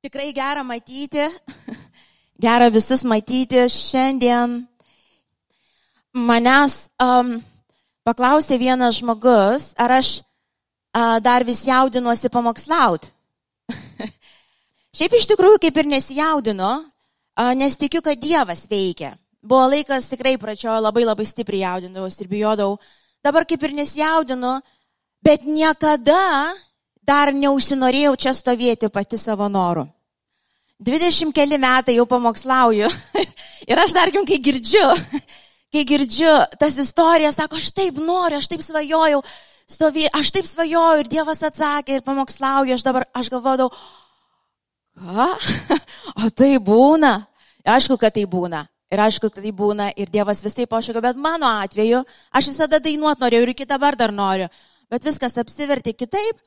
Tikrai gera matyti, gera visus matyti šiandien. Manęs um, paklausė vienas žmogus, ar aš uh, dar vis jaudinuosi pamokslaut. Šiaip iš tikrųjų kaip ir nesijaudinu, uh, nes tikiu, kad Dievas veikia. Buvo laikas tikrai pradžioje labai labai stipriai jaudinausi ir bijodavau. Dabar kaip ir nesijaudinu, bet niekada dar neužsinorėjau čia stovėti pati savo noru. 20 keli metai jau pamokslauju ir aš dar jums, kai girdžiu, kai girdžiu tas istorijas, sako, aš taip noriu, aš taip svajojau, stovė, aš taip svajojau ir Dievas atsakė ir pamokslauju, aš dabar, aš galvodavau, ką? O tai būna? Aišku, kad tai būna. Ir aišku, kad tai būna ir Dievas visai pašaukė, bet mano atveju aš visada dainuot norėjau ir iki dabar dar noriu. Bet viskas apsivertė kitaip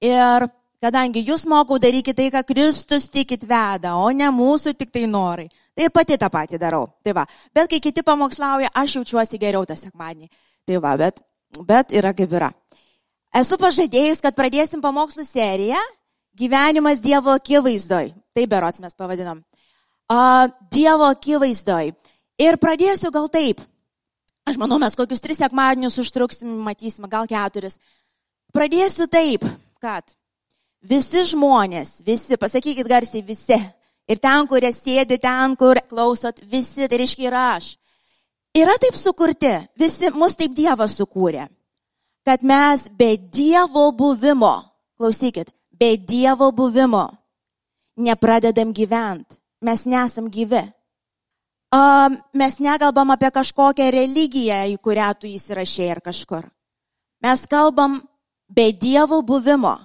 Ir kadangi jūs mokau daryti tai, ką Kristus tikit veda, o ne mūsų tik tai norai. Tai ir pati tą patį darau. Tai va. Bet kai kiti pamokslauja, aš jaučiuosi geriau tą sekmadienį. Tai va, bet, bet yra kaip yra. Esu pažadėjus, kad pradėsim pamokslų seriją Gyvenimas Dievo akivaizdoj. Tai berots mes pavadinom. Uh, dievo akivaizdoj. Ir pradėsiu gal taip. Aš manau, mes kokius tris sekmadienius užtruksim, matysime, gal keturis. Pradėsiu taip kad visi žmonės, visi, pasakykit garsiai visi, ir ten, kur sėdi, ten, kur klausot, visi, tai reiškia ir aš, yra taip sukurti, visi, mus taip Dievas sukūrė, kad mes be Dievo buvimo, klausykit, be Dievo buvimo nepradedam gyventi, mes nesam gyvi. Um, mes nekalbam apie kažkokią religiją, į kurią tu įsirašėjai ar kažkur. Mes kalbam be Dievo buvimo,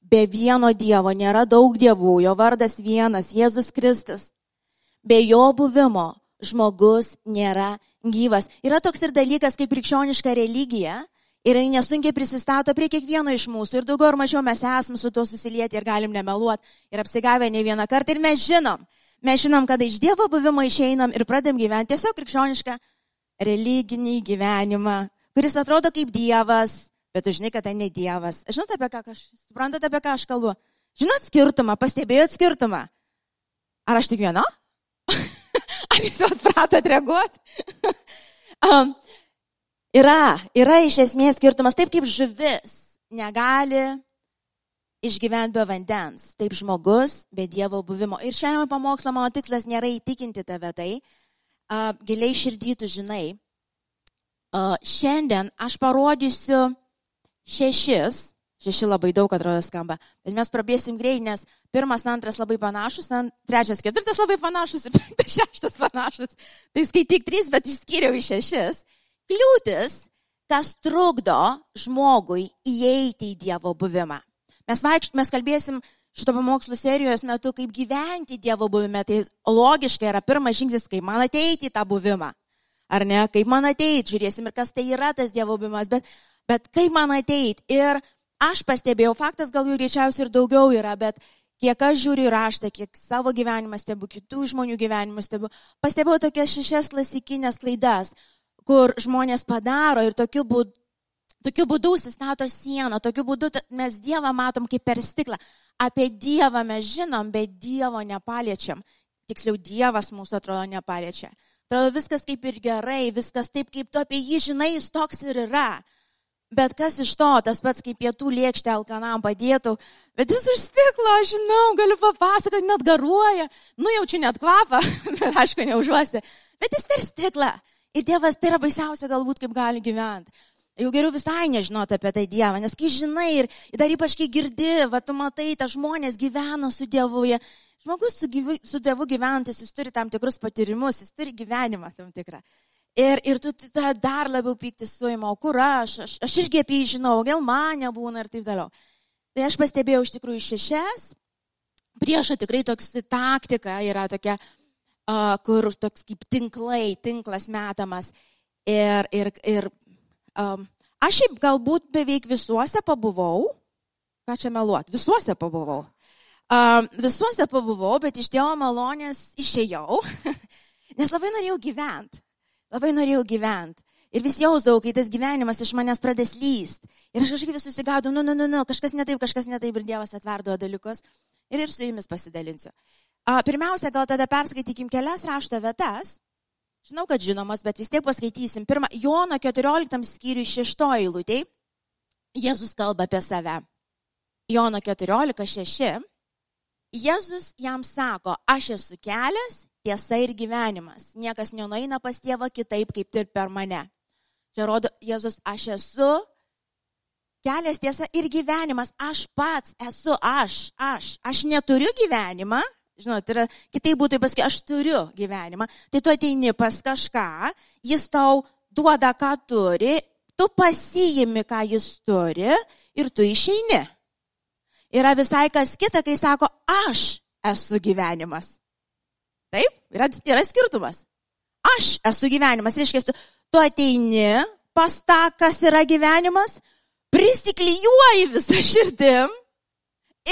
be vieno Dievo, nėra daug dievų, jo vardas vienas, Jėzus Kristus. Be jo buvimo žmogus nėra gyvas. Yra toks ir dalykas kaip krikščioniška religija ir jis nesunkiai prisistato prie kiekvieno iš mūsų. Ir daugiau ar mažiau mes esame su tuo susilieti ir galim nemeluoti ir apsigavę ne vieną kartą. Ir mes žinom, mes žinom, kada iš Dievo buvimo išeinam ir pradėm gyventi tiesiog krikščionišką religinį gyvenimą, kuris atrodo kaip Dievas, bet tu žinai, kad tai ne Dievas. Žinot, apie ką aš, suprantate, apie ką aš kalbu? Žinot skirtumą, pastebėjot skirtumą? Ar aš tik viena? Ar jūs atpratot reaguoti? um, yra, yra iš esmės skirtumas, taip kaip žuvis negali išgyventi be vandens, taip žmogus be Dievo buvimo. Ir šiame pamokslo mano tikslas nėra įtikinti tave tai, uh, giliai širdytų žinai. Uh, šiandien aš parodysiu šešis, šeši labai daug atrodo skamba, bet mes prabėsim greit, nes pirmas, antras labai panašus, trečias, ketvirtas labai panašus ir penktas, šeštas panašus. Tai skaityk trys, bet išskyriau į šešis. Kliūtis, kas trukdo žmogui įeiti į Dievo buvimą. Mes, vaikšt, mes kalbėsim šito pamokslų serijos metu, kaip gyventi Dievo buvime. Tai logiškai yra pirmas žingsnis, kaip man ateiti į tą buvimą. Ar ne? Kaip man ateiti, žiūrėsim ir kas tai yra tas Dievo buvimas. Bet bet kaip man ateit? Ir aš pastebėjau, faktas gal jų greičiausiai ir daugiau yra, bet kiek aš žiūriu raštą, kiek savo gyvenimą stebiu, kitų žmonių gyvenimą stebiu, pastebėjau tokias šešias klasikinės klaidas, kur žmonės padaro ir tokiu būdu. Tokiu būdu užsistato sieną, tokiu būdu mes Dievą matom kaip per stiklą. Apie Dievą mes žinom, bet Dievo nepaliečiam. Tiksliau, Dievas mūsų atrodo nepaliečia. Atrodo viskas kaip ir gerai, viskas taip, kaip tu apie jį žinai, jis toks ir yra. Bet kas iš to, tas pats kaip pietų lėkštė alkanam padėtų, bet jis už stiklo, žinau, galiu papasakoti, net garuoja, nujaučiu net kvapą, bet aišku, neužuosi, bet jis per stiklą. Ir Dievas tai yra baisiausia galbūt, kaip gali gyventi. Jau geriau visai nežinoti apie tai Dievą, nes kai žinai ir dar ypač kai girdi, va tu matai, ta žmonės gyvena su Dievu, jie, žmogus su, gyvu, su Dievu gyventis, jis turi tam tikrus patyrimus, jis turi gyvenimą tam tikrą. Ir, ir tu tada dar labiau pykti suima, o kur aš, aš, aš irgi apie jį žinau, gal man nebūna ir taip toliau. Tai aš pastebėjau iš tikrųjų šešias. Priešo tikrai toks taktika yra tokia, uh, kur toks kaip tinklai, tinklas metamas. Ir, ir, ir um, aš šiaip galbūt beveik visuose pabuvau, ką čia meluot, visuose pabuvau. Um, visuose pabuvau, bet iš Dievo malonės išėjau, nes labai norėjau gyventi. Labai norėjau gyventi. Ir vis jausdavau, kai tas gyvenimas iš manęs pradės lyst. Ir aš kažkaip vis susigaudau, nu, nu, nu, nu, kažkas netaip, kažkas netaip ir Dievas atverdo dalykus. ir ir su jumis pasidalinsiu. Pirmiausia, gal tada perskaitykim kelias rašto vietas. Žinau, kad žinomas, bet vis tiek paskaitysim. Pirmą, Jono 14 skyriui 6 eilutė. Jėzus kalba apie save. Jono 14.6. Jėzus jam sako, aš esu kelias, tiesa ir gyvenimas. Niekas nenueina pas tėvą kitaip, kaip ir per mane. Čia rodo Jėzus, aš esu kelias, tiesa ir gyvenimas. Aš pats esu aš, aš. Aš neturiu gyvenimą. Žinot, yra, kitaip būtų pasakyti, aš turiu gyvenimą. Tai tu ateini pas kažką, jis tau duoda, ką turi, tu pasijimi, ką jis turi ir tu išeini yra visai kas kita, kai sako, aš esu gyvenimas. Taip, yra, yra skirtumas. Aš esu gyvenimas. Reiškia, tu, ateini pas tą, kas yra gyvenimas, prisiklyjuoji visą širdim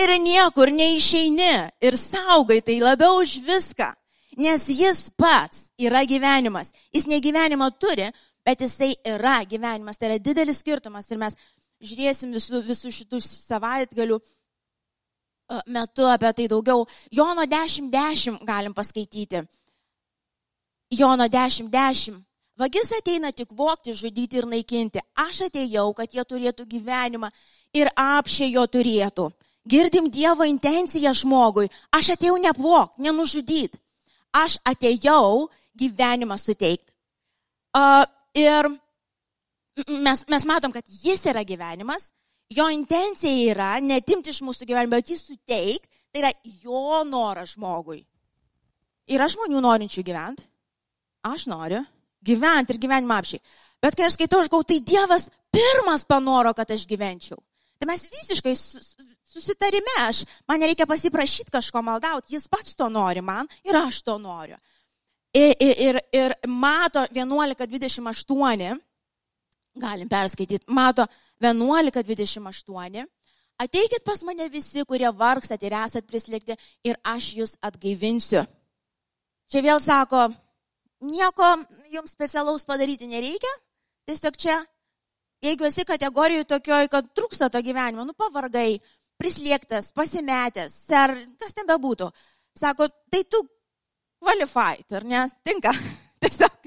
ir niekur neišeini ir saugai tai labiau už viską. Nes jis pats yra gyvenimas. Jis ne gyvenimą turi, bet jisai yra gyvenimas. Tai yra didelis skirtumas ir mes žiūrėsim visų, visų šitų savaitgalių metu apie tai daugiau. Jono 10.10 10 galim paskaityti. Jono 10.10. 10. Vagis ateina tik vokti, žudyti ir naikinti. Aš atėjau, kad jie turėtų gyvenimą ir apšė jo turėtų. Girdim Dievo intenciją žmogui. Aš atėjau neapvok, nenužudyti. Aš atėjau gyvenimą suteikti. Uh, ir mes, mes matom, kad jis yra gyvenimas, Jo intencija yra netimti iš mūsų gyvenimo, bet jį suteikti, tai yra jo noras žmogui. Yra žmonių norinčių gyventi. Aš noriu gyventi ir gyvenimą apšiai. Bet kai aš skaitau, aš gau, tai Dievas pirmas panoro, kad aš gyvenčiau. Tai mes visiškai susitarime, aš, man nereikia pasiprašyti kažko maldauti, jis pats to nori man ir aš to noriu. Ir, ir, ir mato 11.28 Galim perskaityti. Mato 11.28. Ateikit pas mane visi, kurie vargstat ir esat prislėgti ir aš jūs atgaivinsiu. Čia vėl sako, nieko jums specialaus padaryti nereikia. Tiesiog čia, jeigu esi kategorijoje tokioj, kad trūksta to gyvenimo, nu pavargai, prislėgtas, pasimetęs, ar kas ten bebūtų, sako, tai tu qualified, ar ne? Tinka. Tiesiog,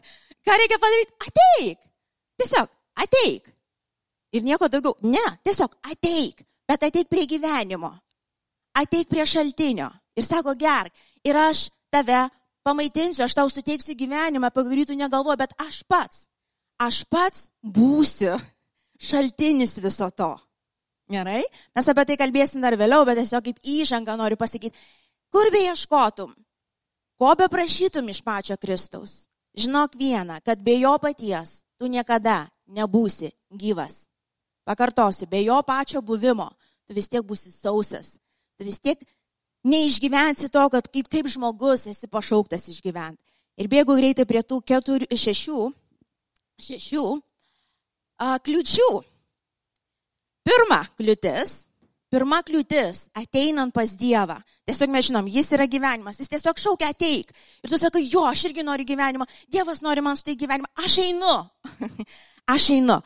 ką reikia padaryti? Ateik. Tiesiog, ateik. Ir nieko daugiau. Ne, tiesiog ateik, bet ateik prie gyvenimo. Ateik prie šaltinio. Ir sako, gerk. Ir aš tave pamaitinsiu, aš tau suteiksiu gyvenimą, apie kurį tu negalvoji, bet aš pats. Aš pats būsiu šaltinis viso to. Gerai? Mes apie tai kalbėsim dar vėliau, bet tiesiog kaip įžanga noriu pasakyti, kur be ieškotum, ko be prašytum iš pačio Kristaus. Žinok vieną, kad be jo paties tu niekada nebūsi gyvas. Pakartosiu, be jo pačio buvimo tu vis tiek būsi sausas. Tu vis tiek neišgyvensi to, kad kaip, kaip žmogus esi pašauktas išgyventi. Ir bėgu greitai prie tų keturių, šešių, šešių a, kliučių. Pirma kliūtis pirma kliūtis ateinant pas Dievą. Tiesiog mes žinom, jis yra gyvenimas, jis tiesiog šaukia ateik. Ir tu sakai, jo, aš irgi noriu gyvenimą, Dievas nori man suteikti gyvenimą, aš einu. aš einu.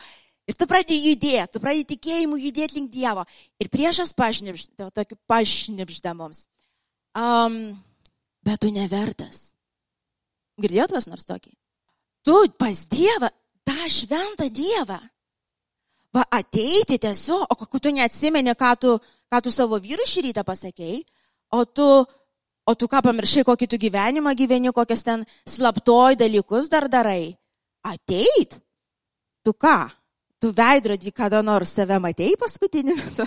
Ir tu pradedi judėti, tu pradedi tikėjimu judėti link Dievo. Ir priešas pašnipžda, tokį pašnipžda mums. Um, bet tu nevertas. Girdėjot kas nors tokį? Tu pas Dievą, tą šventą Dievą va ateiti tiesiog, o kokiu tu neatsimeni, ką tu, ką tu savo vyrui šį rytą pasakėjai, o tu, o tu ką pamiršai, kokį tu gyvenimą gyveni, kokias ten slaptoj dalykus dar darai. Ateit? Tu ką? Tu veidrodį kada nors save matėjai paskutinį metu?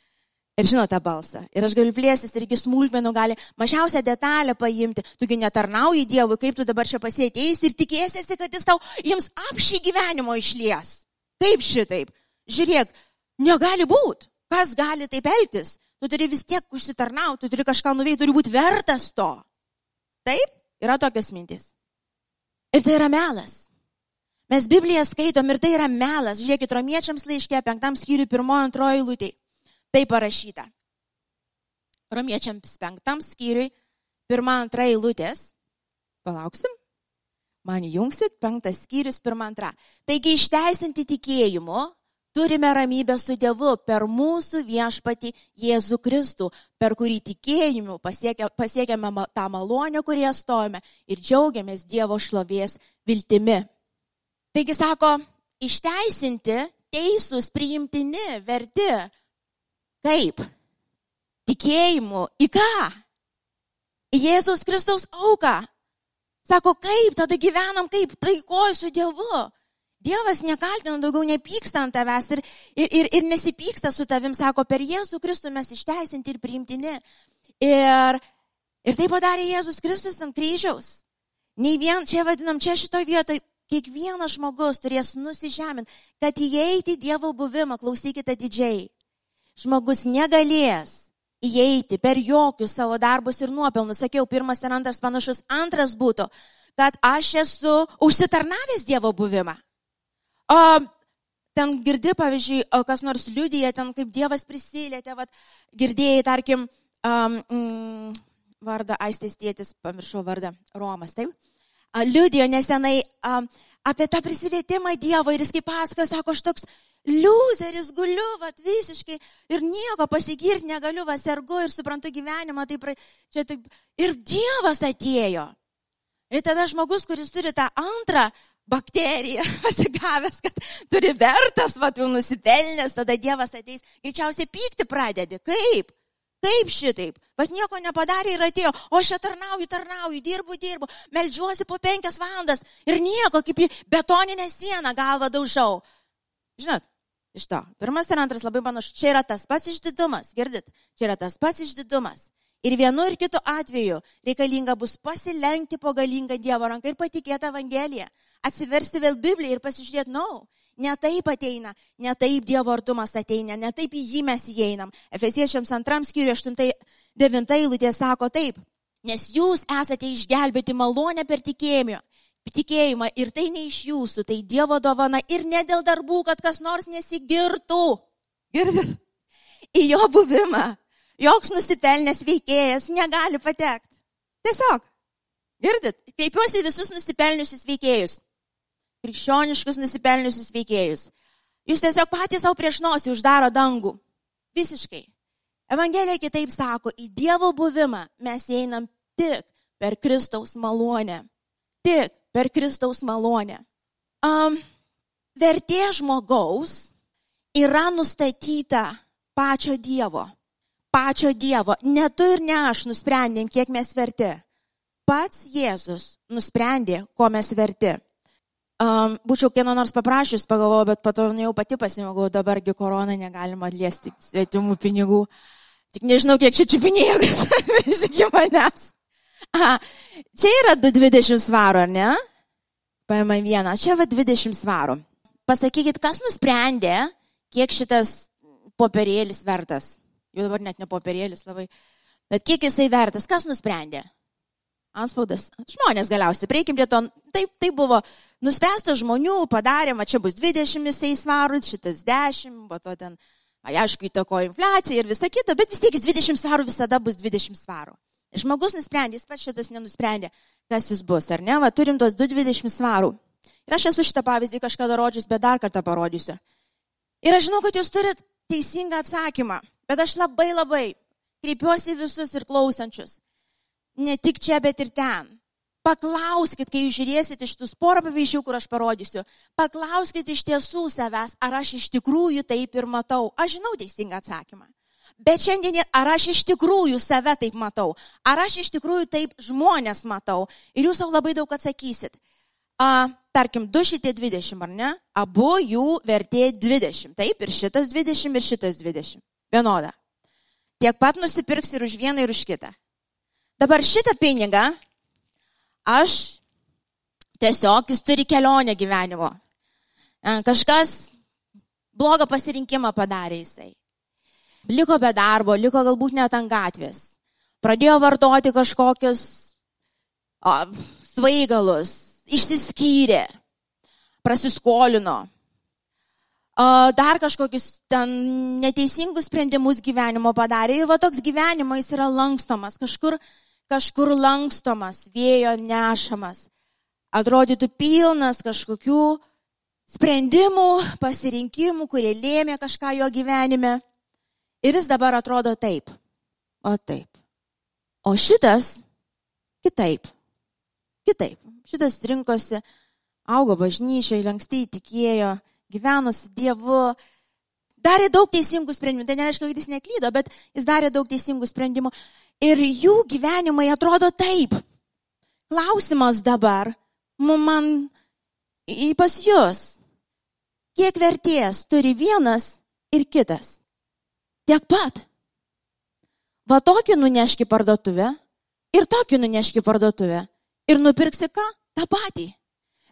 Ir žino tą balsą. Ir aš galiu plėstis ir iki smulkmenų gali mažiausią detalę paimti. Tugi netarnauji Dievui, kaip tu dabar čia pasėtėjai ir tikėsiesi, kad jis tau jiems apšį gyvenimo išlies. Kaip šitaip? Žiūrėk, negali būti. Kas gali taip elgtis? Tu turi vis tiek užsitarnauti, tu turi kažką nuveikti, turi būti vertas to. Taip, yra tokios mintis. Ir tai yra melas. Mes Bibliją skaitom ir tai yra melas. Žiūrėkit, romiečiams laiškė, penktam skyriui, pirmojo, antrojo eilutė. Tai parašyta. Romiečiams penktam skyriui, pirmą, antrą eilutės. Palauksim. Man jungsit penktas skyrius, pirmą antrą. Taigi išteisinti tikėjimu turime ramybę su Dievu per mūsų viešpatį Jėzų Kristų, per kurį tikėjimu pasiekia, pasiekiame tą malonę, kurie stojame ir džiaugiamės Dievo šlovės viltimi. Taigi sako, išteisinti, teisūs, priimtini, verti. Kaip? Tikėjimu. Į ką? Į Jėzus Kristaus auką. Sako, kaip tada gyvenam, kaip taikoju su Dievu. Dievas nekaltina, daugiau nepyksta ant tavęs ir, ir, ir, ir nesipyksta su tavim, sako, per Jėzų Kristų mes išteisinti ir priimtini. Ir, ir tai padarė Jėzus Kristus ant kryžiaus. Nei vien, čia vadinam, čia šitoje vietoje, kiekvienas žmogus turės nusižeminti, kad įeiti į Dievo buvimą, klausykite didžiai. Žmogus negalės įeiti per jokius savo darbus ir nuopelnus. Sakiau, pirmas ir antras panašus. Antras būtų, kad aš esu užsitarnavęs Dievo buvimą. O ten girdi, pavyzdžiui, kas nors liudyja, ten kaip Dievas prisilietė, vat, girdėjai, tarkim, um, mm, vardą Aistės tėtis, pamiršau vardą, Romas, taip? Liudijo nesenai apie tą prisilietimą Dievo ir jis kaip pasakoja, sako, aš toks liuzeris guliu, vat visiškai ir nieko pasigirti negaliu, va sergu ir suprantu gyvenimą, taip, čia taip, ir Dievas atėjo. Ir tada žmogus, kuris turi tą antrą bakteriją pasigavęs, kad turi vertas, va, jau nusipelnęs, tada Dievas ateis, greičiausiai pykti pradedi. Kaip? Kaip šitaip? Bet nieko nepadarė ir atėjo, o aš tarnauju, tarnauju, dirbu, dirbu, melžiuosi po penkias valandas ir nieko, kaip į betoninę sieną galvą daužau. Žinot, iš to. Pirmas ir antras labai panašu. Čia yra tas pats išdidumas, girdit? Čia yra tas pats išdidumas. Ir vienu ir kitu atveju reikalinga bus pasilenkti po galingą Dievo ranką ir patikėti Evangeliją. Atsiversti vėl Bibliją ir pasižiūrėti, na, no, ne taip ateina, ne taip Dievo artumas ateina, ne taip į jį mes įeinam. Efesiečiams antram skyriui 8-9 eilutė sako taip, nes jūs esate išgelbėti malonę per tikėjimą. Tikėjimą ir tai ne iš jūsų, tai Dievo dovana ir ne dėl darbų, kad kas nors nesigirtų. Girdit? Į jo buvimą joks nusipelnęs veikėjas negali patekti. Tiesiog. Girdit, kreipiuosi visus nusipelniusius veikėjus. Krikščioniškus nusipelniusius veikėjus. Jūs tiesiog patys savo prieš nosį uždaro dangų. Visiškai. Evangelija kitaip sako, į Dievo buvimą mes einam tik per Kristaus malonę. Tik per Kristaus malonę. Um, vertė žmogaus yra nustatyta pačio Dievo pačio Dievo. Ne tu ir ne aš nusprendėm, kiek mes verti. Pats Jėzus nusprendė, ko mes verti. Um, būčiau kieno nors paprašys, pagalvojau, bet pato jau pati pasimogau, dabargi korona negalima liesti svetimų pinigų. Tik nežinau, kiek čia čiupinėjo, kas iki manęs. Aha, čia yra 220 svarų, ar ne? Paima vieną, čia va 20 svarų. Pasakykit, kas nusprendė, kiek šitas popierėlis vertas? Jau dabar net ne popierėlis labai. Bet kiek jisai vertas? Kas nusprendė? Anspaudas. Žmonės galiausiai, prieikim prie to. Taip, tai buvo nuspręsta žmonių, padarėm, čia bus 20 jisai svarų, šitas 10, po to ten, aišku, įtako infliacija ir visa kita, bet vis tiek 20 svarų visada bus 20 svarų. Žmogus nusprendė, jis pats šitas nenusprendė, kas jis bus, ar ne? Va, turim tos 220 svarų. Ir aš esu šitą pavyzdį kažkada rodžius, bet dar kartą parodysiu. Ir aš žinau, kad jūs turit teisingą atsakymą. Bet aš labai labai kreipiuosi visus ir klausančius. Ne tik čia, bet ir ten. Paklauskit, kai jūs žiūrėsit iš tų porą pavyzdžių, kur aš parodysiu. Paklauskit iš tiesų savęs, ar aš iš tikrųjų taip ir matau. Aš žinau teisingą atsakymą. Bet šiandien, ar aš iš tikrųjų save taip matau, ar aš iš tikrųjų taip žmonės matau. Ir jūs savo labai daug atsakysit. A, tarkim, du šitie 20, ar ne? Abu jų vertė 20. Taip, ir šitas 20, ir šitas 20 vienoda. Tiek pat nusipirks ir už vieną, ir už kitą. Dabar šitą pinigą aš tiesiog jis turi kelionę gyvenimo. E, kažkas blogą pasirinkimą padarė jisai. Liko be darbo, liko galbūt net ant gatvės. Pradėjo vartoti kažkokius o, svaigalus, išsiskyrė, prasiskolino, dar kažkokius ten neteisingus sprendimus gyvenimo padarė. Ir va toks gyvenimas yra lankstomas, kažkur, kažkur lankstomas, vėjo nešamas. Atrodytų pilnas kažkokių sprendimų, pasirinkimų, kurie lėmė kažką jo gyvenime. Ir jis dabar atrodo taip. O taip. O šitas kitaip. Kitaip. Šitas rinkosi, augo bažnyčiai, lankstiai tikėjo, gyveno su Dievu, darė daug teisingų sprendimų. Tai nereiškia, kad jis neklydo, bet jis darė daug teisingų sprendimų. Ir jų gyvenimai atrodo taip. Klausimas dabar, man į pas jūs, kiek vertės turi vienas ir kitas? Tiek pat. Va tokį nuneški parduotuvę ir tokį nuneški parduotuvę. Ir nupirksi ką? Ta patį.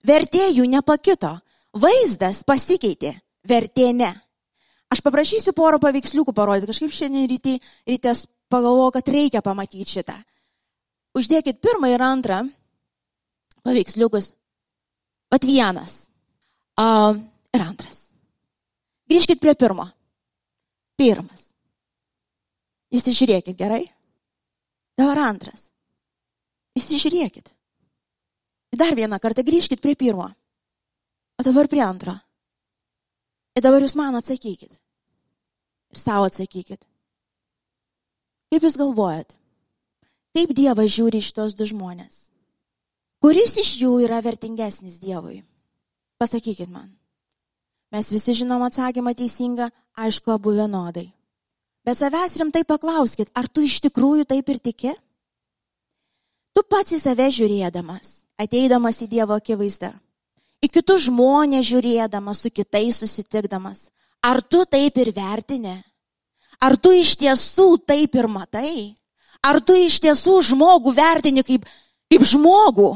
Vertė jų nepakito. Vaizdas pasikeitė, vertė ne. Aš paprašysiu porą paveiksliukų parodyti. Kažkaip šiandien ryte, rytės pagalvoju, kad reikia pamatyti šitą. Uždėkit pirmą ir antrą paveiksliukus. Vat vienas. Uh, ir antras. Grįžkit prie pirmo. Pirmas. Įsižiūrėkit gerai. Dabar antras. Įsižiūrėkit. Dar vieną kartą grįžkit prie pirmo. O dabar prie antro. Ir dabar jūs man atsakykit. Ir savo atsakykit. Kaip jūs galvojat? Kaip Dievas žiūri iš tos du žmonės? Kuris iš jų yra vertingesnis Dievui? Pasakykit man. Mes visi žinom atsakymą teisingą, aišku, abu vienodai. Bet savęs rimtai paklauskit, ar tu iš tikrųjų taip ir tiki? Tu pats į save žiūrėdamas, ateidamas į Dievo akivaizdą, į kitus žmonės žiūrėdamas, su kitais susitikdamas, ar tu taip ir vertini? Ar tu iš tiesų taip ir matai? Ar tu iš tiesų žmogų vertini kaip, kaip žmogų?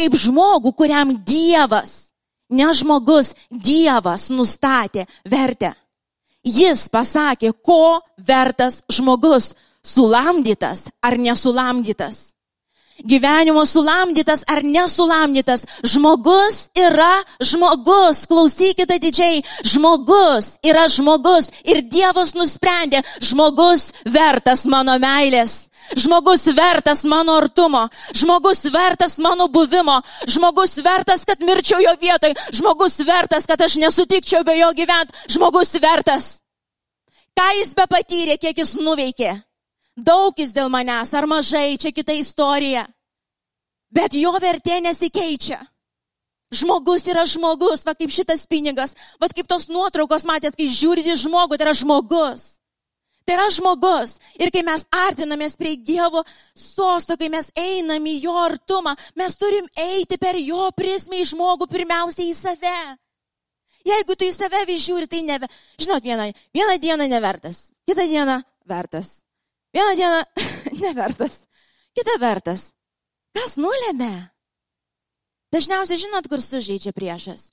kaip žmogų, kuriam Dievas, ne žmogus, Dievas nustatė vertę. Jis pasakė, ko vertas žmogus - sulamdytas ar nesulamdytas. Gyvenimo sulamdytas ar nesulamdytas. Žmogus yra žmogus. Klausykite didžiai. Žmogus yra žmogus. Ir Dievas nusprendė, žmogus vertas mano meilės. Žmogus vertas mano artumo, žmogus vertas mano buvimo, žmogus vertas, kad mirčiau jo vietoj, žmogus vertas, kad aš nesutikčiau be jo gyventi, žmogus vertas. Ką jis be patyrė, kiek jis nuveikė. Daug jis dėl manęs, ar mažai, čia kita istorija. Bet jo vertė nesikeičia. Žmogus yra žmogus, va kaip šitas pinigas, va kaip tos nuotraukos matėt, kai žiūrite žmogų, tai yra žmogus. Tai yra žmogus. Ir kai mes artinamės prie Dievo sosto, kai mes einam į jo artumą, mes turim eiti per jo prismę į žmogų pirmiausiai į save. Jeigu tu į save vis žiūri, tai ne, žinot, vieną, vieną dieną nevertas, kitą dieną vertas, vieną dieną nevertas, kitą vertas. Kas nulėmė? Dažniausiai žinot, kur sužeidžia priešas.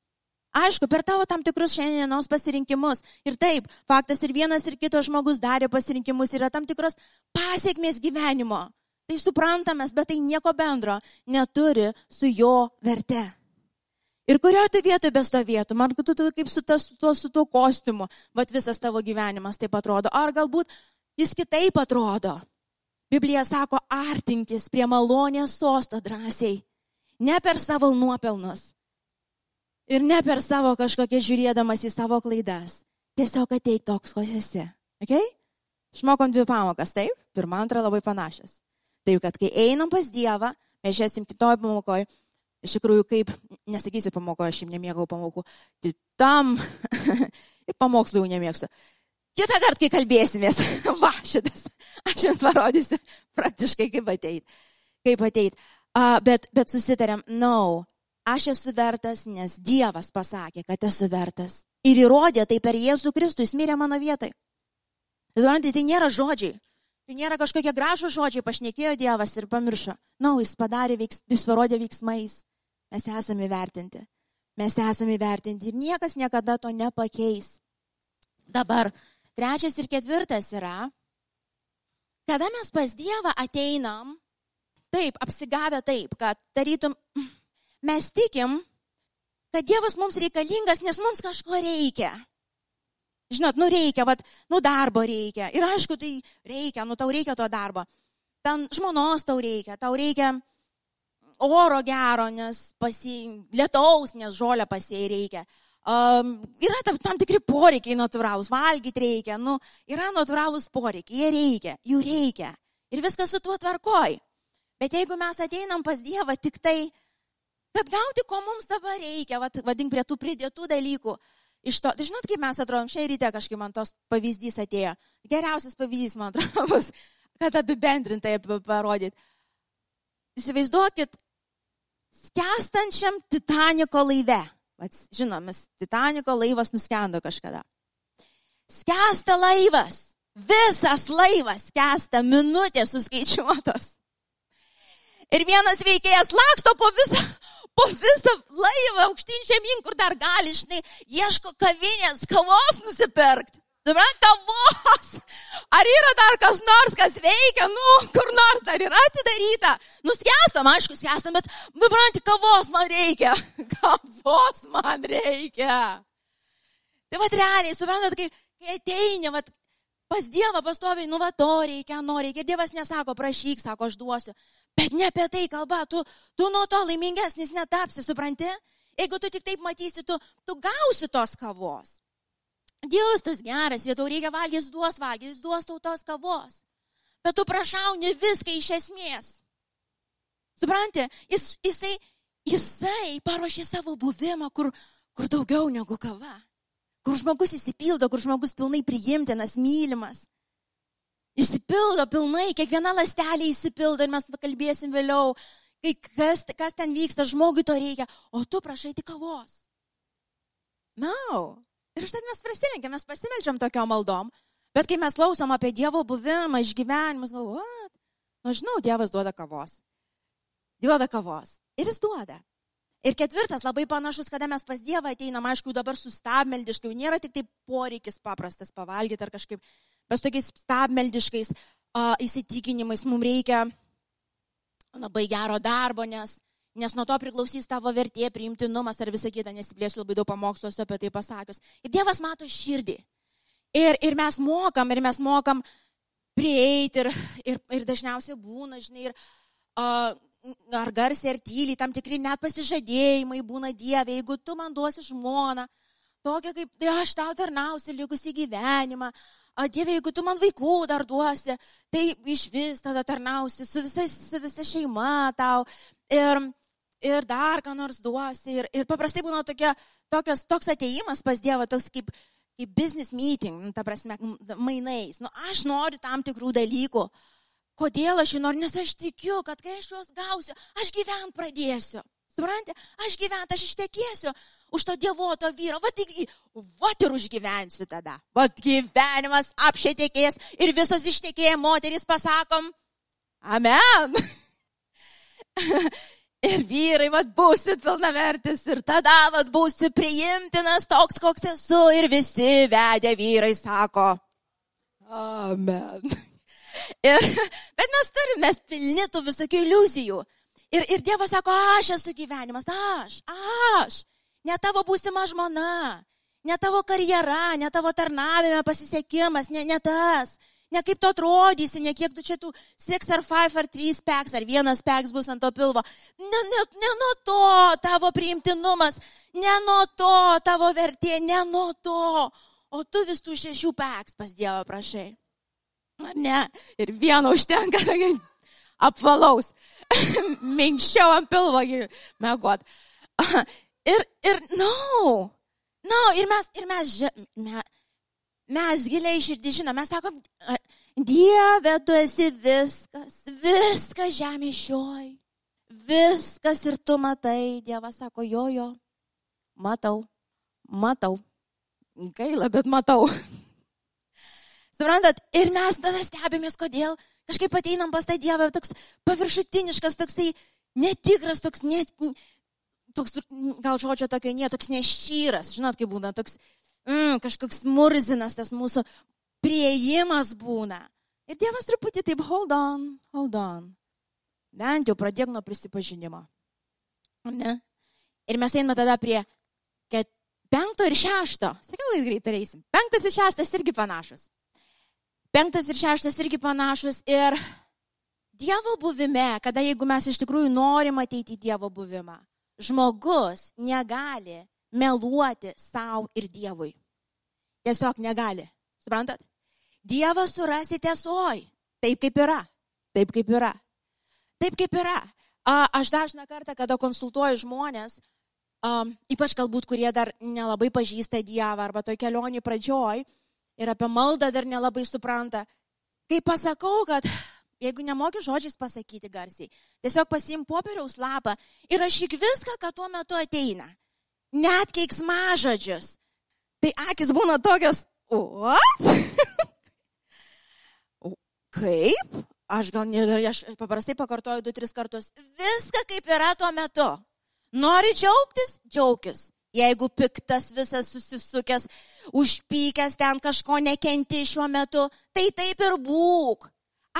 Aišku, per tavo tam tikrus šiandienos pasirinkimus. Ir taip, faktas ir vienas ir kitas žmogus darė pasirinkimus, yra tam tikros pasiekmės gyvenimo. Tai suprantamas, bet tai nieko bendro neturi su jo verte. Ir kurioje tu vietoje bestovėtų, man tu, tu kaip su, tas, su, tuo, su tuo kostiumu, bet visas tavo gyvenimas taip atrodo. Ar galbūt jis kitaip atrodo. Biblija sako, artinkis prie malonės sosto drąsiai, ne per savo nuopelnus, Ir ne per savo kažkokią žiūrėdamas į savo klaidas. Tiesiog ateik toks, koks esi. Okay? Išmokom dvi pamokas, taip? Pirma, antra labai panašios. Taip, kad kai einam pas Dievą, mes žiūrėsim kitoj pamokoje, iš tikrųjų, kaip, nesakysiu pamokoje, aš jums nemėgau pamokų, tai tam ir pamokslų jau nemėgstu. Kitą kartą, kai kalbėsimės, va, šitas, aš jums parodysiu praktiškai, kaip ateit. Kaip ateit. Uh, bet, bet susitarėm, no, aš esu vertas, nes Dievas pasakė, kad esu vertas. Ir įrodė tai per Jėzų Kristų, jis mirė mano vietai. Suprantate, tai nėra žodžiai. Tai nėra kažkokie gražų žodžiai, pašnekėjo Dievas ir pamiršo. Na, no, jis padarė, veiks, jis parodė veiksmais. Mes esame vertinti. Mes esame vertinti ir niekas niekada to nepakeis. Dabar trečias ir ketvirtas yra, kada mes pas Dievą ateinam, taip, apsigavę taip, kad tarytum, mes tikim, kad Dievas mums reikalingas, nes mums kažko reikia. Žinot, nu reikia, vat, nu darbo reikia. Ir aišku, tai reikia, nu tau reikia to darbo. Ten žmonos tau reikia, tau reikia oro gero, nes pasi, lietaus, nes žolę pasiai reikia. Um, yra tam, tam tikri poreikiai natūralūs, valgyti reikia, nu, yra natūralūs poreikiai, jie reikia, jų reikia. Ir viskas su tuo tvarkoj. Bet jeigu mes ateinam pas Dievą tik tai, kad gauti, ko mums dabar reikia, vad, vadink prie tų pridėtų dalykų, iš to, tai žinot, kaip mes atrodom, šią rytę kažkaip man tos pavyzdys atėjo. Geriausias pavyzdys, man atrodo, bus, kad apibendrintai parodyti. Įsivaizduokit, skęstančiam Titaniko laive. Žinomis, Titaniko laivas nuskendo kažkada. Skęsta laivas. Visas laivas skęsta, minutės suskaičiuotos. Ir vienas veikėjas laksto po visą, po visą laivą aukštyn žemyn, kur dar gali, žinai, ieško kavinės, kavos nusipirkti. Suprantat, kavos. Ar yra dar kas nors, kas veikia, nu, kur nors dar yra atidaryta. Nuskestam, aišku, skestam, bet, suprantat, kavos man reikia. Kavos man reikia. Tai vad realiai, suprantat, kai, kai ateini, vad, pas Dievą pastoviai, nu, va, to reikia, no reikia. Dievas nesako, prašyk, sako, aš duosiu. Bet ne apie tai kalba, tu, tu nuo to laimingesnis netapsi, supranti? Jeigu tu tik taip matysi, tu, tu gausi tos kavos. Dievas tas geras, jei tau reikia valgyti, jis duos valgyti, jis duos tau tos kavos. Bet tu prašauni viską iš esmės. Supranti, jis, jisai, jisai paruošė savo buvimą, kur, kur daugiau negu kava. Kur žmogus įsipildo, kur žmogus pilnai priimtinas, mylimas. Įsipildo pilnai, kiekviena lastelė įsipildo ir mes pakalbėsim vėliau, kai kas, kas ten vyksta, žmogui to reikia, o tu prašai tik kavos. Na, no. Ir užtat mes prasilenkiam, mes pasimeldžiam tokiom maldom, bet kai mes klausom apie Dievo buvimą, išgyvenimus, what? nu, žinau, Dievas duoda kavos. Duoda kavos. Ir jis duoda. Ir ketvirtas, labai panašus, kada mes pas Dievą ateinam, aišku, dabar sustabmeldiškai, nėra tik tai poreikis paprastas pavalgyti ar kažkaip bet tokiais stabmeldiškais uh, įsitikinimais mums reikia labai gero darbo, nes, nes nuo to priklausys tavo vertė, priimtinumas ar visa kita, nesiplėsiu labai daug pamoksluose apie tai pasakius. Ir Dievas mato širdį. Ir, ir mes mokam, ir mes mokam prieiti, ir, ir, ir dažniausiai būna, žinai, ir uh, ar garsiai, ar tyliai, tam tikri net pasižadėjimai būna Dieve, jeigu tu man duosi žmoną, tokia kaip, tai aš tau tarnausiu likusį gyvenimą, o Dieve, jeigu tu man vaikų dar duosi, tai iš vis tada tarnausi su, visais, su visa šeima tau ir, ir dar ką nors duosi. Ir, ir paprastai būna tokia, tokios, toks ateimas pas Dievą, toks kaip, kaip business meeting, nu, ta prasme, mainais. Nu, aš noriu tam tikrų dalykų. Kodėl aš jų noriu? Nes aš tikiu, kad kai aš juos gausiu, aš gyvent pradėsiu. Suprantate, aš gyvent, aš ištekėsiu už to dievoto vyro, va tik, va ir užgyvensiu tada. Va gyvenimas apšėtekės ir visos ištekėję moterys pasakom, amen. ir vyrai, va būsit pilnavertis ir tada, va būsi priimtinas toks, koks esu ir visi vedę vyrai sako, amen. Ir, bet mes turime, mes pilni tų visokių iliuzijų. Ir, ir Dievas sako, aš esu gyvenimas, aš, aš, ne tavo būsima žmona, ne tavo karjera, ne tavo tarnavime pasisekimas, ne, ne tas, ne kaip tu atrodysi, ne kiek tu čia tų 6 ar 5 ar 3 peks, ar vienas peks bus ant to pilvo. Ne, ne, ne nuo to tavo priimtinumas, ne nuo to tavo vertė, ne nuo to, o tu vis tų šešių peks pas Dievą prašai. Ar ne? Ir vieno užtenka, apvalaus, minkščiau ant pilvo mėgot. Ir, ir, no, no, ir mes, ir mes, me, mes giliai širdį žinom, mes sakom, Dieve, tu esi viskas, viskas žemė šioj, viskas ir tu matai, Dievas sako, jo, jo, matau, matau, gaila, bet matau. Suprantat, ir mes tada stebimės, kodėl kažkaip ateinam pas tą Dievą, toks paviršutiniškas, toksai netikras, toks, ne, toks gal žodžio tokio nie, toks nešyras, žinot, kaip būna, toks mm, kažkoks murzinas tas mūsų prieimas būna. Ir Dievas truputį taip, hold on, hold on. Bent jau pradėk nuo prisipažinimo. Ne? Ir mes einame tada prie penkto ir šešto. Sakiau, kad greitai eisim. Penktas ir šeštas irgi panašus. Penktas ir šeštas irgi panašus. Ir Dievo buvime, kada jeigu mes iš tikrųjų norim ateiti į Dievo buvimą, žmogus negali meluoti savo ir Dievui. Tiesiog negali. Suprantat? Dievą surasi tiesoj. Taip kaip yra. Taip kaip yra. Taip kaip yra. A, aš dažną kartą, kada konsultuoju žmonės, um, ypač galbūt, kurie dar nelabai pažįsta Dievą arba toj kelionį pradžioj ir apie maldą dar nelabai supranta, kai pasakau, kad jeigu nemoki žodžiais pasakyti garsiai, tiesiog pasim popieriaus lapą ir rašyk viską, ką tuo metu ateina. Net keiksmažodžius. Tai akis būna tokios, o? Kaip? Aš gal ne, aš paprastai pakartoju du, tris kartus. Viską kaip yra tuo metu. Nori džiaugtis? Džiaugtis. Jeigu piktas visas susisukęs, užpykęs ten kažko nekenti šiuo metu, tai taip ir būk.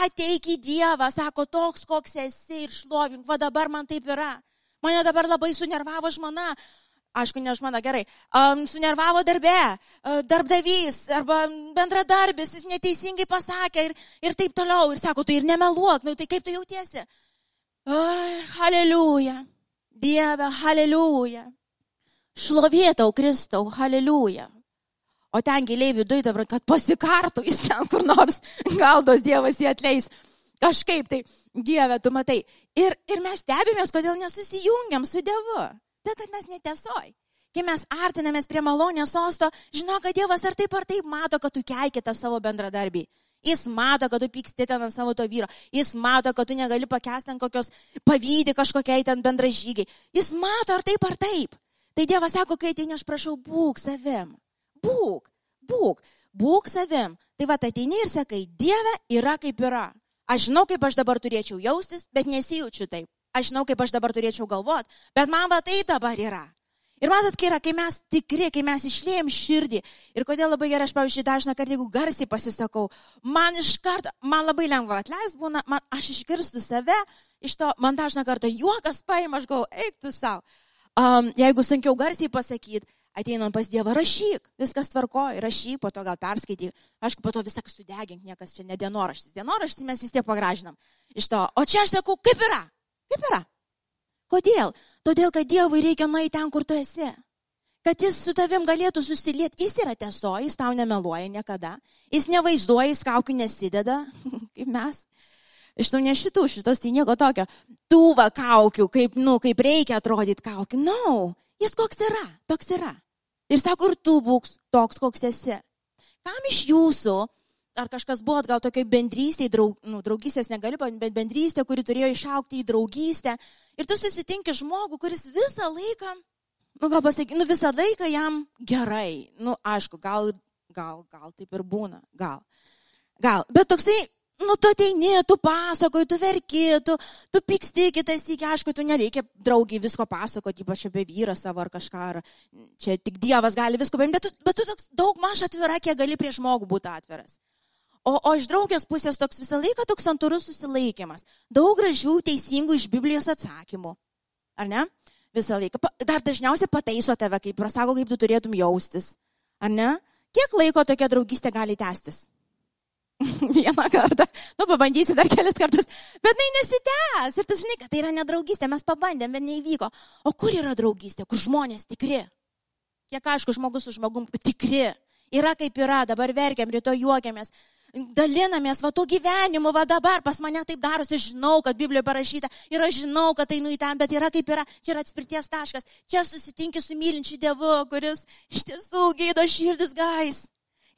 Ateik į Dievą, sako, toks, koks esi ir šlovink, va dabar man taip yra. Mane dabar labai sunervavo žmona, aišku, ne žmona, gerai, um, sunervavo darbe, uh, darbdavys arba bendradarbis, jis neteisingai pasakė ir, ir taip toliau. Ir sako, tai ir nemeluok, nu tai kaip tu jautiesi? Aleliuja, Dieve, aleliuja. Šlovėtau Kristau, aleliuja. O ten giliai viduje dabar, kad pasikartų jis ten kur nors, galdos Dievas jį atleis. Kažkaip tai, Dieve, tu matai. Ir, ir mes stebimės, kodėl nesusijungiam su Dievu. Tai, kad mes netiesoj. Kai mes artinamės prie malonės sosto, žinau, kad Dievas ar taip ar taip mato, kad tu keikite savo bendradarbį. Jis mato, kad tu pyksti ten ant savo to vyro. Jis mato, kad tu negali pakesti ant kokios pavydį kažkokiai ten bendražygiai. Jis mato ar taip ar taip. Tai Dievas sako, kai ateini, aš prašau, būk savim. Būk, būk, būk savim. Tai va, ateini ir sakai, Dieve yra kaip yra. Aš žinau, kaip aš dabar turėčiau jaustis, bet nesijaučiu taip. Aš žinau, kaip aš dabar turėčiau galvot, bet man va tai dabar yra. Ir matot, kai yra, kai mes tikri, kai mes išlėjom širdį. Ir kodėl labai gerai, aš pavyzdžiui, dažną kartą, jeigu garsiai pasisakau, man iš karto, man labai lengva atleis būna, man, aš išgirstu save, iš to man dažną kartą juokas paima, aš galvoju, eik tu savo. Um, jeigu sunkiau garsiai pasakyti, ateinant pas Dievą, rašyk, viskas tvarko, rašyk, po to gal perskaityk, aišku, po to visą sudegink, niekas čia ne dienoraštis. Dienoraštis mes vis tiek pagražinam. Iš to, o čia aš sakau, kaip yra, Yra? Kodėl? Todėl, kad Dievui reikia nueiti ten, kur tu esi. Kad jis su tavim galėtų susilieti. Jis yra tieso, jis tau nemeluoja niekada. Jis nevaizduoja, jis kaukių nesideda, kaip mes. Iš tų ne šitų, šitas tai nieko tokio. Tų va kaukių, kaip, nu, kaip reikia atrodyti kaukių. Na, no, jis koks yra, toks yra. Ir sako, ir tu būk toks, koks esi. Kam iš jūsų ar kažkas buvo gal tokiai bendrystėje, draug, nu, draugystės negaliu, bet bendrystė, kuri turėjo išaukti į draugystę. Ir tu susitinki žmogų, kuris visą laiką, nu gal pasakyk, nu visą laiką jam gerai. Nu aišku, gal, gal, gal taip ir būna, gal. Gal, bet toksai, nu tu ateini, tu pasakoji, tu verki, tu, tu pyksti kitas iki, aišku, tu nereikia draugiai visko pasakoti, ypač apie vyrą savo ar kažką, ar čia tik Dievas gali visko paimti, bet tu, bet tu toks daug maž atvira, kiek gali prie žmogų būti atviras. O, o iš draugės pusės toks visą laiką toks santūrus susilaikimas. Daug gražių, teisingų iš Biblijos atsakymų. Ar ne? Visą laiką. Dar dažniausiai pataiso tave, kaip prasako, kaip tu turėtum jaustis. Ar ne? Kiek laiko tokia draugystė gali tęstis? Vieną kartą. Nu, pabandysi dar kelis kartus. Bet tai nesitęs. Ir tu žinai, kad tai yra nedraugystė. Mes pabandėm, bet neįvyko. O kur yra draugystė? Kur žmonės tikri? Kiek aišku, žmogus su žmogum tikri. Yra kaip yra, dabar verkiam, rytoj juokiamės dalinamės va to gyvenimu, va dabar pas mane taip darosi, žinau, kad Biblijoje parašyta ir aš žinau, kad tai nu į ten, bet yra kaip yra, čia yra atspirties taškas, čia susitinki su mylinčiu Dievu, kuris iš tiesų gydo širdis gais.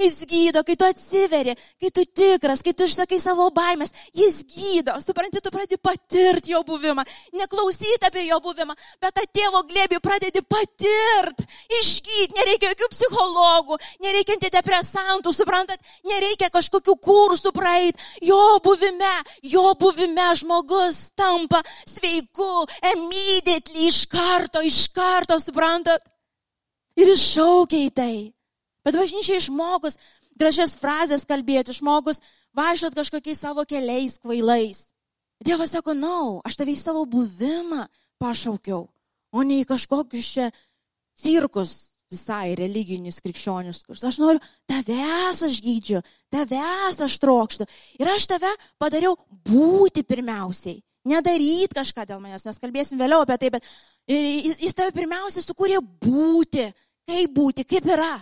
Jis gydo, kai tu atsiveri, kai tu tikras, kai tu išsakai savo baimės, jis gydo. Supranti, tu pradedi patirti jo buvimą, neklausyti apie jo buvimą, bet tą tėvo glėbį pradedi patirti, išgydyti, nereikia jokių psichologų, nereikia antidepresantų, suprantat, nereikia kažkokių kursų praeiti. Jo buvime, jo buvime žmogus tampa sveiku, immediately, iš karto, iš karto, suprantat. Ir iššaukia į tai. Bet bažnyčiai žmogus gražias frazės kalbėti, žmogus važiuot kažkokiais savo keliais kvailais. Dievas sako, na, no, aš tave į savo buvimą pašaukiau, o ne į kažkokius čia cirkus visai religinius krikščioniškus. Aš noriu, tavęs aš gydžiu, tavęs aš trokštų. Ir aš tave padariau būti pirmiausiai. nedaryt kažką dėl manęs, mes kalbėsim vėliau apie tai, bet jis, jis tave pirmiausia sukūrė būti, kaip būti, kaip yra,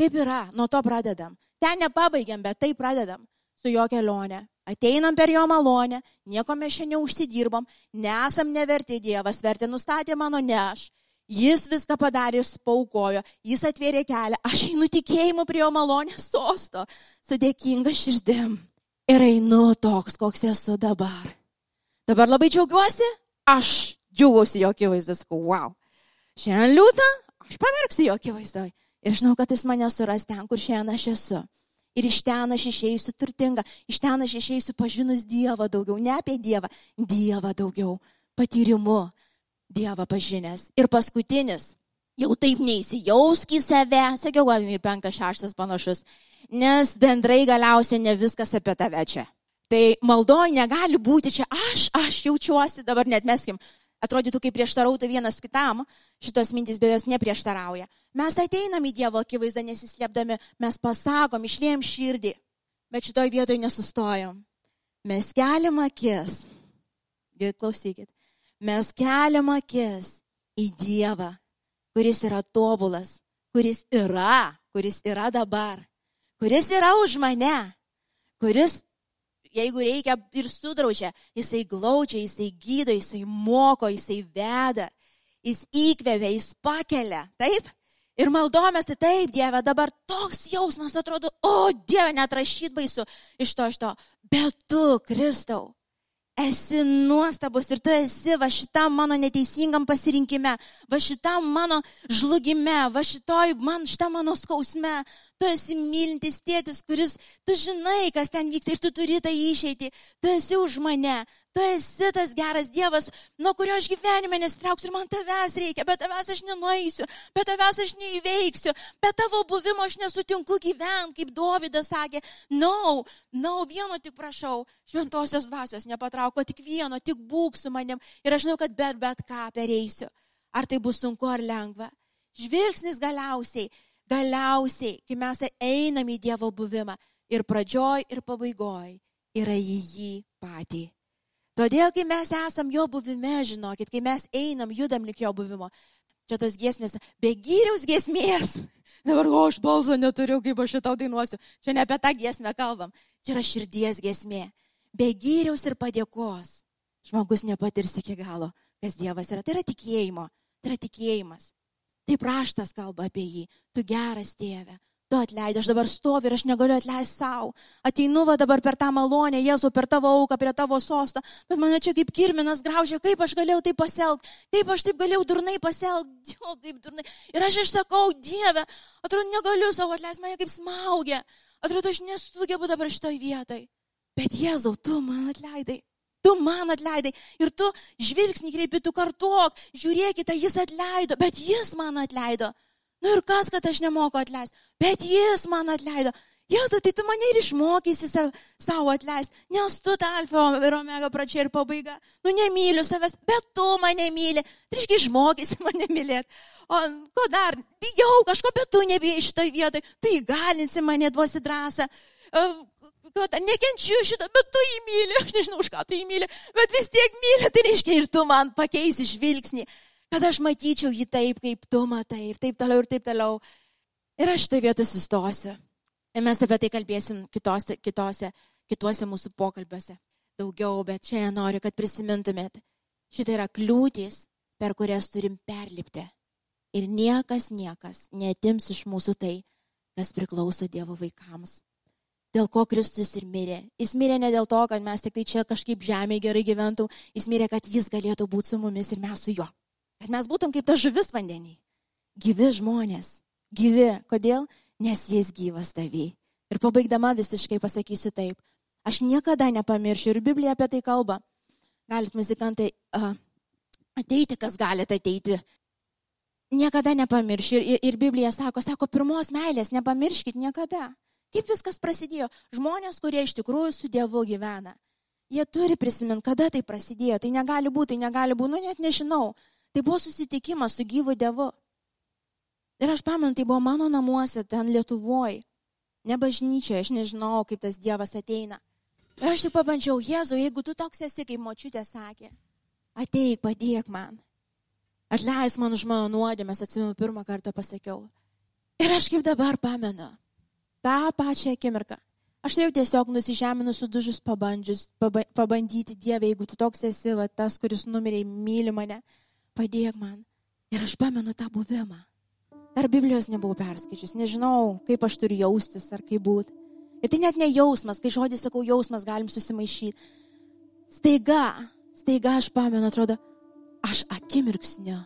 kaip yra, nuo to pradedam. Ten nepabaigiam, bet tai pradedam su jo kelionė. Ateinam per jo malonę, nieko mes šiandien neužsidirbom, nesam neverti Dievas, vertė nustatė mano ne aš. Jis viską padarė, jis paukojo, jis atvėrė kelią, aš einu tikėjimu prie jo malonės sosto, su dėkinga širdim. Ir einu toks, koks esu dabar. Dabar labai džiaugiuosi, aš džiaugiuosi jo akivaizdas, wow. Šiandien liūdna, aš pamerksiu jo akivaizdoje. Ir žinau, kad jis mane suras ten, kur šiandien aš esu. Ir iš ten aš išeisiu turtinga, iš ten aš išeisiu pažinus Dievą daugiau, ne apie Dievą, Dievą daugiau, patyrimu. Dievą pažinęs. Ir paskutinis, jau taip neįsijausk į save, sakiau, gal ir penktas, šeštas panašus, nes bendrai galiausiai ne viskas apie tave čia. Tai maldoj negali būti čia aš, aš jaučiuosi, dabar net meskim, atrodytų kaip prieštarautų vienas kitam, šitos mintis be jos neprieštarauja. Mes ateinam į Dievo akivaizdą nesislėpdami, mes pasakom, išlėjom širdį, bet šitoj vietoj nesustojom. Mes keliam akis, klausykit, mes keliam akis į Dievą, kuris yra tobulas, kuris yra, kuris yra dabar, kuris yra už mane, kuris jeigu reikia ir sudraužia, jisai glaudžia, jisai gydo, jisai moko, jisai veda, jis įkvėvia, jis pakelia. Taip? Ir maldomės, tai taip, Dieve, dabar toks jausmas atrodo, o Dieve, net rašyt baisu iš to, iš to. Bet tu, Kristau, esi nuostabus ir tu esi va šitam mano neteisingam pasirinkime, va šitam mano žlugime, va šitoj man, šitam mano skausme. Tu esi mylintis tėtis, kuris, tu žinai, kas ten vyksta ir tu turi tą išeitį. Tu esi už mane, tu esi tas geras Dievas, nuo kurio aš gyvenime nestrauksiu ir man tavęs reikia, bet tavęs aš nenueisiu, bet tavęs aš neįveiksiu, bet tavo buvimo aš nesutinku gyventi, kaip Dovydas sakė. No, no, vieno tik prašau, šventosios dvasios nepatrauk, tik vieno, tik būk su manim ir aš žinau, kad bet, bet ką pereisiu. Ar tai bus sunku ar lengva. Žvilgsnis galiausiai Galiausiai, kai mes einam į Dievo buvimą ir pradžioj, ir pabaigoj, yra į jį patį. Todėl, kai mes esam jo buvime, žinokit, kai mes einam, judam lik jo buvimo, čia tos giesmės, be gyriaus giesmės. Dabar, o aš balso neturiu, kaip aš šitau dainuosiu. Čia ne apie tą giesmę kalbam. Čia yra širdies giesmė. Be gyriaus ir padėkos. Žmogus nepatirs iki galo, kas Dievas yra. Tai yra tikėjimo. Tai yra tikėjimas. Taip raštas kalba apie jį. Tu geras tėve. Tu atleidai, aš dabar stoviu ir aš negaliu atleisti savo. Ateinu va dabar per tą malonę, Jėzau, per tavo auką, prie tavo sostą, bet mane čia kaip kirminas graužia, kaip aš galėjau taip pasielgti, kaip aš taip galėjau durnai pasielgti, o kaip durnai. Ir aš išsakau, Dieve, atrodo, negaliu savo atleisti, mane kaip smaugia, atrodo, aš nesugebu dabar šitoj vietoj. Bet Jėzau, tu man atleidai. Tu man atleidai ir tu žvilgsnį kreipi, tu kartuok, žiūrėkite, jis atleido, bet jis man atleido. Nu ir kas, kad aš nemoku atleisti, bet jis man atleido. Jėzu, tai tu mane ir išmokysi savo atleisti, nes tu ta alfa ir omega pradžia ir pabaiga. Nu nemyliu savęs, bet tu mane myli. Tai reiškia, išmokysi mane mylėti. O ko dar? Bijau kažko, bet tu nebijai šitoje vietoje. Tu įgalinsi mane, duosi drąsą kad nekenčiu šitą, bet tu jį myli, aš nežinau, už ką tu jį myli, bet vis tiek myli, tai reiškia ir tu man pakeisi žvilgsnį, kad aš matyčiau jį taip, kaip tu matai, ir taip toliau, ir taip toliau. Ir aš šitą vietą sustosiu. Ir mes apie tai kalbėsim kitose, kitose, kitose mūsų pokalbiuose daugiau, bet šiandien noriu, kad prisimintumėt. Šitą yra kliūtis, per kurias turim perlipti. Ir niekas, niekas netims iš mūsų tai, kas priklauso Dievo vaikams dėl ko Kristus ir mirė. Jis mirė ne dėl to, kad mes tik tai čia kažkaip žemėje gerai gyventum, jis mirė, kad jis galėtų būti su mumis ir mes su juo. Kad mes būtum kaip ta žuvis vandenį. Gyvi žmonės. Gyvi. Kodėl? Nes jis gyvas tavy. Ir pabaigdama visiškai pasakysiu taip. Aš niekada nepamiršiu ir Biblija apie tai kalba. Galit muzikantai uh, ateiti, kas galite ateiti. Niekada nepamiršiu. Ir, ir, ir Biblija sako, sako, pirmos meilės nepamirškit niekada. Kaip viskas prasidėjo? Žmonės, kurie iš tikrųjų su Dievu gyvena. Jie turi prisiminti, kada tai prasidėjo. Tai negali būti, tai negali būti, nu net nežinau. Tai buvo susitikimas su gyvu Dievu. Ir aš pamenu, tai buvo mano namuose, ten Lietuvoje. Ne bažnyčioje, aš nežinau, kaip tas Dievas ateina. Ir aš tik pabandžiau, Jėzau, jeigu tu toks esi, kaip močiutė sakė, ateik, padėk man. Atleis man už mano nuodėmės, atsimenu, pirmą kartą pasakiau. Ir aš kaip dabar pamenu, tą pačią akimirką. Aš tai jau tiesiog nusižeminu sudužus pabandžius, paba, pabandyti Dievę, jeigu tu toks esi, va, tas, kuris numeriai myli mane, padėk man. Ir aš pamenu tą buvimą. Dar Biblijos nebuvau perskaičius, nežinau, kaip aš turiu jaustis ar kaip būti. Ir tai net ne jausmas, kai žodį sakau jausmas, galim susimaišyti. Staiga, staiga aš pamenu, atrodo, aš akimirksniu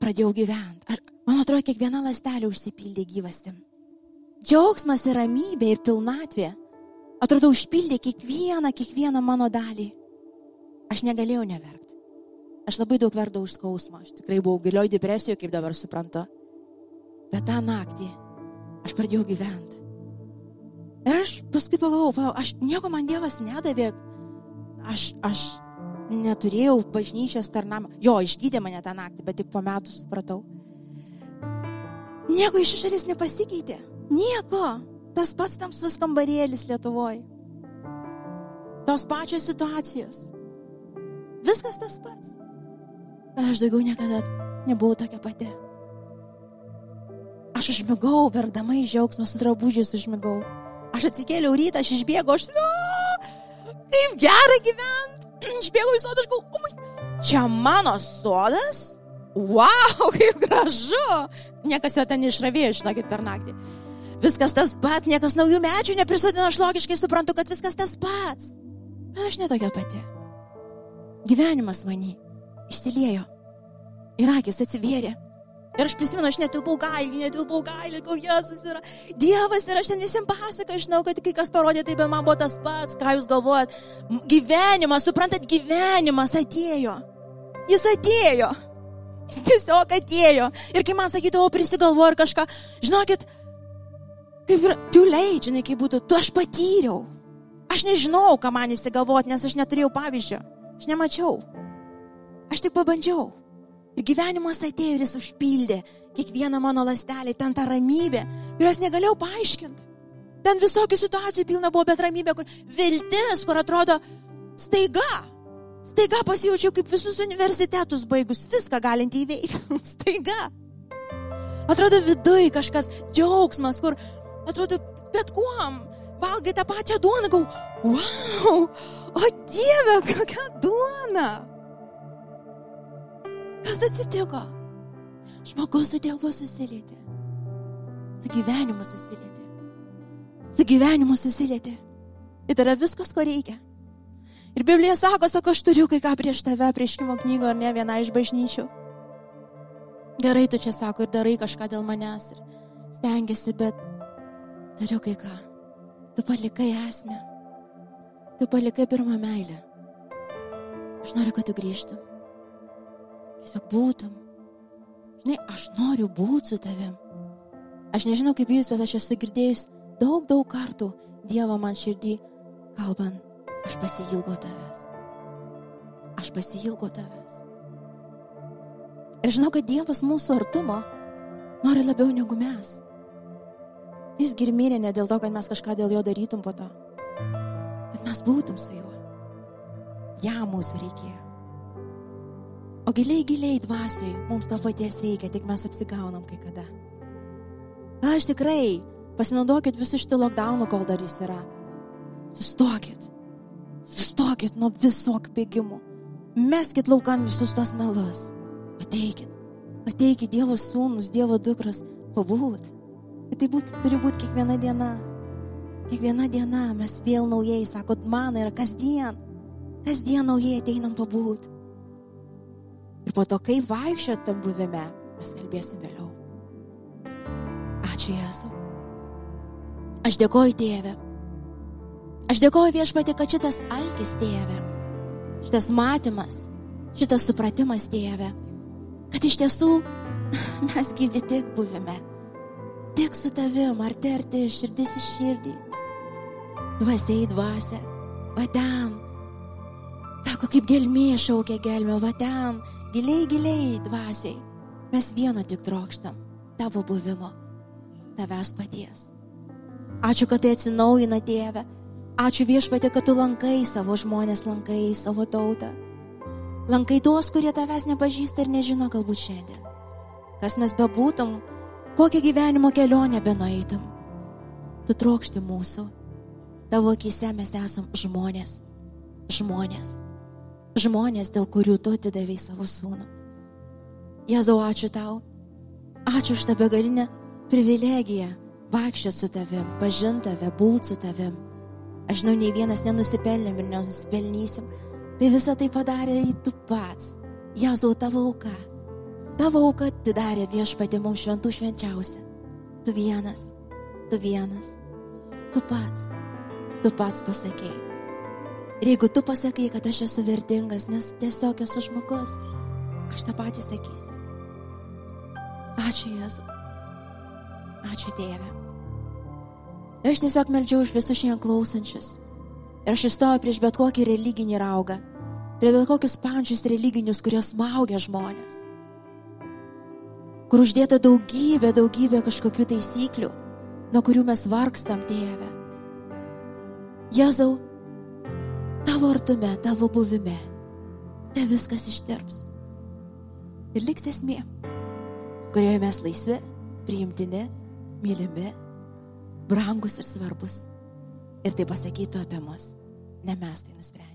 pradėjau gyventi. Man atrodo, kiekviena lastelė užsipildė gyvastim. Džiaugsmas ir ramybė ir pilnatvė, atrodo, užpildė kiekvieną, kiekvieną mano dalį. Aš negalėjau neverkti. Aš labai daug verdau už skausmą. Aš tikrai buvau gilioj depresijoje, kaip dabar suprantu. Bet tą naktį aš pradėjau gyventi. Ir aš paskui pagalvojau, aš nieko man Dievas nedavė. Aš, aš neturėjau bažnyčios tarnamą. Jo, išgydė mane tą naktį, bet tik po metų supratau. Nieko iš išorės nepasikeitė. Nieko. Tas pats tamsus kambarėlis Lietuvoje. Tos pačios situacijos. Viskas tas pats. Aš daugiau niekada nebuvau tokia pati. Aš užmigau, verdama į džiaugsmą, su drabužiais užmigau. Aš atsikėliau rytą, aš išbėgau, aš, na, kaip gera gyventi. Išbėgau į sodą, aš galvoju, oh, čia mano sodas? Wow, kaip gražu. Niekas jo ten išravėjo, žinokit, per naktį. Viskas tas pats, niekas naujų medžių neprisodino, aš logiškai suprantu, kad viskas tas pats. Bet aš netokia pati. Gyvenimas manį išsiliejo. Ir akis atsivėrė. Ir aš prisimenu, aš netilpau gailį, netilpau gailį, kol Jėzus yra Dievas ir aš ten visiems pasakoju, žinau, kad kai kas parodė, tai bet man buvo tas pats, ką jūs galvojat. Gyvenimas, suprantat, gyvenimas atėjo. Jis atėjo. Jis tiesiog atėjo. Ir kai man sakydavo, prisigalvoju ir kažką, žinokit, kaip ir too late, žinai, kaip būtų, tu aš patyriau. Aš nežinau, ką man įsigalvoti, nes aš neturėjau pavyzdžio. Aš nemačiau. Aš tik pabandžiau. Ir gyvenimas atėjo ir jis užpildė kiekvieną mano lastelį, ten tą ramybę, kurios negalėjau paaiškinti. Ten visokių situacijų pilna buvo, bet ramybė, kur viltis, kur atrodo staiga. Staiga pasijaučiau kaip visus universitetus baigus, viską galinti įveikti. staiga. Atrodo viduje kažkas džiaugsmas, kur atrodo bet kuom. Valgai tą pačią duoną, gau, wow, o Dieve, kokia duona. Kas atsitiko? Žmogus su Dievu susilietė. Su gyvenimu susilietė. Su gyvenimu susilietė. Ir tai yra viskas, ko reikia. Ir Biblija sako, sako, aš turiu kai ką prieš tave, prieš kimo knygą ar ne vieną iš bažnyčių. Gerai, tu čia sako ir darai kažką dėl manęs ir stengiasi, bet turiu kai ką. Tu palikai esmę. Tu palikai pirmą meilę. Aš noriu, kad tu grįžtum. Tiesiog būtum. Žinai, aš noriu būti su tavim. Aš nežinau kaip jūs, bet aš esu girdėjus daug, daug kartų Dievo man širdį kalbant, aš pasilgau tavęs. Aš pasilgau tavęs. Ir žinau, kad Dievas mūsų artumo nori labiau negu mes. Jis girmirė ne dėl to, kad mes kažką dėl jo darytum po to, kad mes būtum su juo. Jam mūsų reikėjo. O giliai, giliai dvasiai mums to paties reikia, tik mes apsigaunam kai kada. Aš tikrai, pasinaudokit visų šitų lockdownų, kol dar jis yra. Sustokit. Sustokit nuo visokių bėgimų. Meskit laukan visus tos melus. Ateikit. Ateikit Dievo sūnus, Dievo dukras, pabūt. Bet tai būt, turi būti kiekviena diena. Kiekviena diena mes vėl naujai, sakot, man yra kasdien. Kasdien naujai ateinam pabūt. Ir po to, kai vaikščiot tam buvime, mes kalbėsim vėliau. Ačiū Jėzau. Aš dėkoju Tėvė. Aš dėkoju viešpatė, kad šitas alkis Tėvė, šitas matymas, šitas supratimas Tėvė, kad iš tiesų mes gyvi tik buvime, tik su tavim, arti arti, širdis į širdį, dvasia į dvasę, va ten. Sako, kaip gelmė šaukia gelmė, va ten, giliai, giliai dvasiai, mes vieno tik trokštam - tavo buvimo, tavęs paties. Ačiū, kad tai atsinaujina Dieve. Ačiū viešpatė, kad tu lankai savo žmonės, lankai savo tautą. Lankai tuos, kurie tavęs nepažįsta ir nežino galbūt šiandien. Kas mes bebūtum, kokią gyvenimo kelionę benueitum. Tu trokšti mūsų. Tavo akise mes esam žmonės. Žmonės. Žmonės, dėl kurių tu atidavai savo sūnų. Jėzau, ačiū tau. Ačiū už tą begalinę privilegiją vaikščioti su tavim, pažinti tave, būti su tavim. Aš žinau, nei vienas nenusipelnėm ir nenusipelnysim. Tai visą tai padarė į tu pats. Jėzau, tavo auka. Tavo auka atidarė viešpatė mums šventų švenčiausią. Tu vienas, tu vienas, tu pats, tu pats pasakėjai. Ir jeigu tu pasakai, kad aš esu vertingas, nes tiesiog esu žmogus, aš tą patį sakysiu. Ačiū Jėzu. Ačiū Tėve. Aš tiesiog meldžiau už visus šiandien klausančius. Ir aš įstojau prieš bet kokį religinį raugą, prie bet kokius pančius religinius, kurie smaugia žmonės. Kur uždėta daugybė, daugybė kažkokių taisyklių, nuo kurių mes vargstam, tėve. Jėzau, tavo artume, tavo buvime, te viskas ištirps. Ir liks esmė, kurioje mes laisvi, priimtini, mylimi, brangus ir svarbus. Ir tai pasakytų apie mus, ne mes tai nusprendėme.